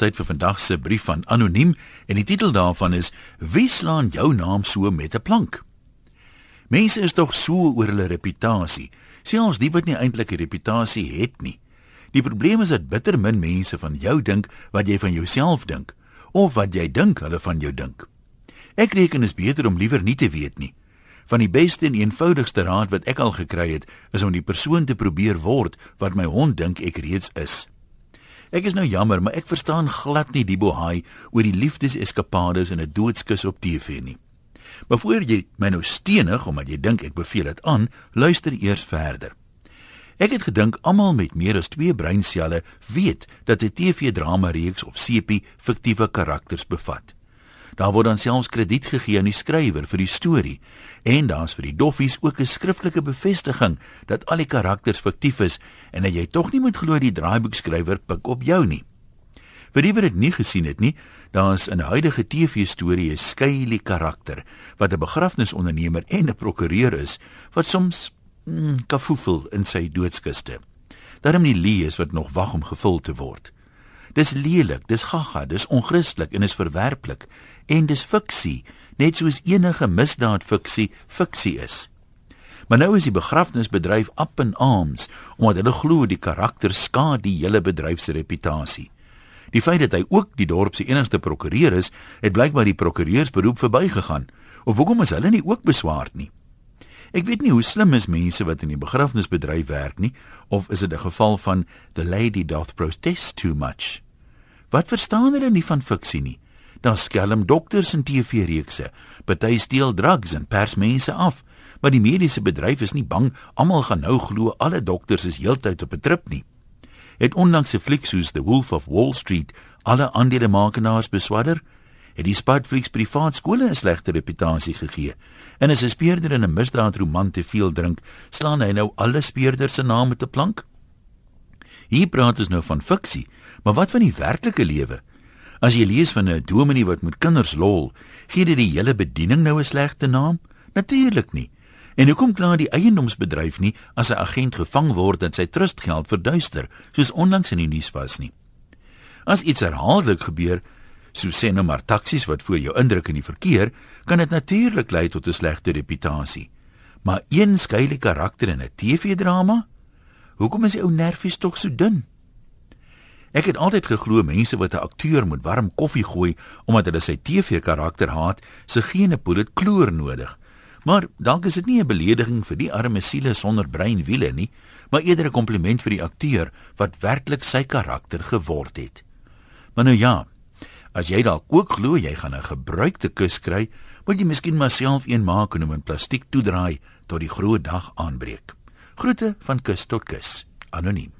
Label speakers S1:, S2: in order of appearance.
S1: Tyd vir vandag se brief van anoniem en die titel daarvan is Wie slaan jou naam so met 'n plank? Mense is tog so oor hulle reputasie. Selfs die wat nie eintlik 'n reputasie het nie. Die probleem is dat bitter min mense van jou dink wat jy van jouself dink of wat jy dink hulle van jou dink. Ek reken is beter om liewer nie te weet nie. Van die beste en eenvoudigste raad wat ek al gekry het, is om die persoon te probeer word wat my hond dink ek reeds is. Ek is nou jammer, maar ek verstaan glad nie die bohaai oor die liefdeseskapades in 'n doodskus op TV nie. Maar voor jy my nou stenig omdat jy dink ek beveel dit aan, luister eers verder. Ek het gedink almal met meer as 2 breinselle weet dat 'n TV-drama reeks of sepie fiktiewe karakters bevat. Daar word dan selfs krediet gegee aan die skrywer vir die storie en daar's vir die doffies ook 'n skriftelike bevestiging dat al die karakters fiktief is en dat jy tog nie moet glo die draaiboekskrywer pik op jou nie. Vir die wat dit nie gesien het nie, daar's in 'n huidige TV-storie 'n skeielike karakter wat 'n begrafnisondernemer en 'n prokureur is wat soms mm, kafoefel in sy doodskiste. Daarom nie lee is wat nog wag om gevul te word. Dis lelik, dis gaga, dis onchristelik en is verwerplik en dis fiksie, net soos enige misdaad fiksie fiksie is. Maar nou is die begrafnisbedryf up in arms omdat hulle glo die karakter skaad die hele bedryf se reputasie. Die feit dat hy ook die dorp se enigste prokureur is, het blykbaar die prokureursberoep verbygegaan. Of hoekom is hulle nie ook beswaard nie? Ek weet nie hoe slim is mense wat in die begrafnisbedryf werk nie, of is dit 'n geval van the lady doth protest too much? Wat verstaan hulle nie van fiksie nie? Daar skelm dokters in TV-reekse, party steel drugs en pers mense af, maar die mediese bedryf is nie bang almal gaan nou glo alle dokters is heeltyd op 'n trip nie. Het onlangs 'n fliek soos The Wolf of Wall Street alle aandelemakenaars beswadder? het die Spuitflix privaat skole 'n slegte reputasie gegee. En as 'n speurder in 'n misdaadroman te veel drink, slaan hy nou alle speurders se name te plank. Hier praat ons nou van fiksie, maar wat van die werklike lewe? As jy lees van 'n dominee wat met kinders lol, gee dit die hele bediening nou 'n slegte naam? Natuurlik nie. En hoekom kla die eiendomsbedryf nie as 'n agent gevang word en sy trustgeld verduister, soos onlangs in die nuus was nie? As iets herhaaldelik gebeur, So sê nou maar taksies wat voor jou indruk in die verkeer, kan dit natuurlik lei tot 'n slegte reputasie. Maar een skeielike karakter in 'n TV-drama? Hoekom is die ou nervies tog so dun? Ek het altyd geglo mense wat 'n akteur moet warm koffie gooi omdat hulle sy TV-karakter haat, se gene poel dit kloor nodig. Maar dalk is dit nie 'n belediging vir die arme siele sonder breinwiele nie, maar eerder 'n kompliment vir die akteur wat werklik sy karakter geword het. Maar nou ja, As jy dalk ook glo jy gaan 'n gebruikte kus kry, moet jy miskien maar self een maak en hom in plastiek toedraai tot die groot dag aanbreek. Groete van kus tot kus. Anoniem.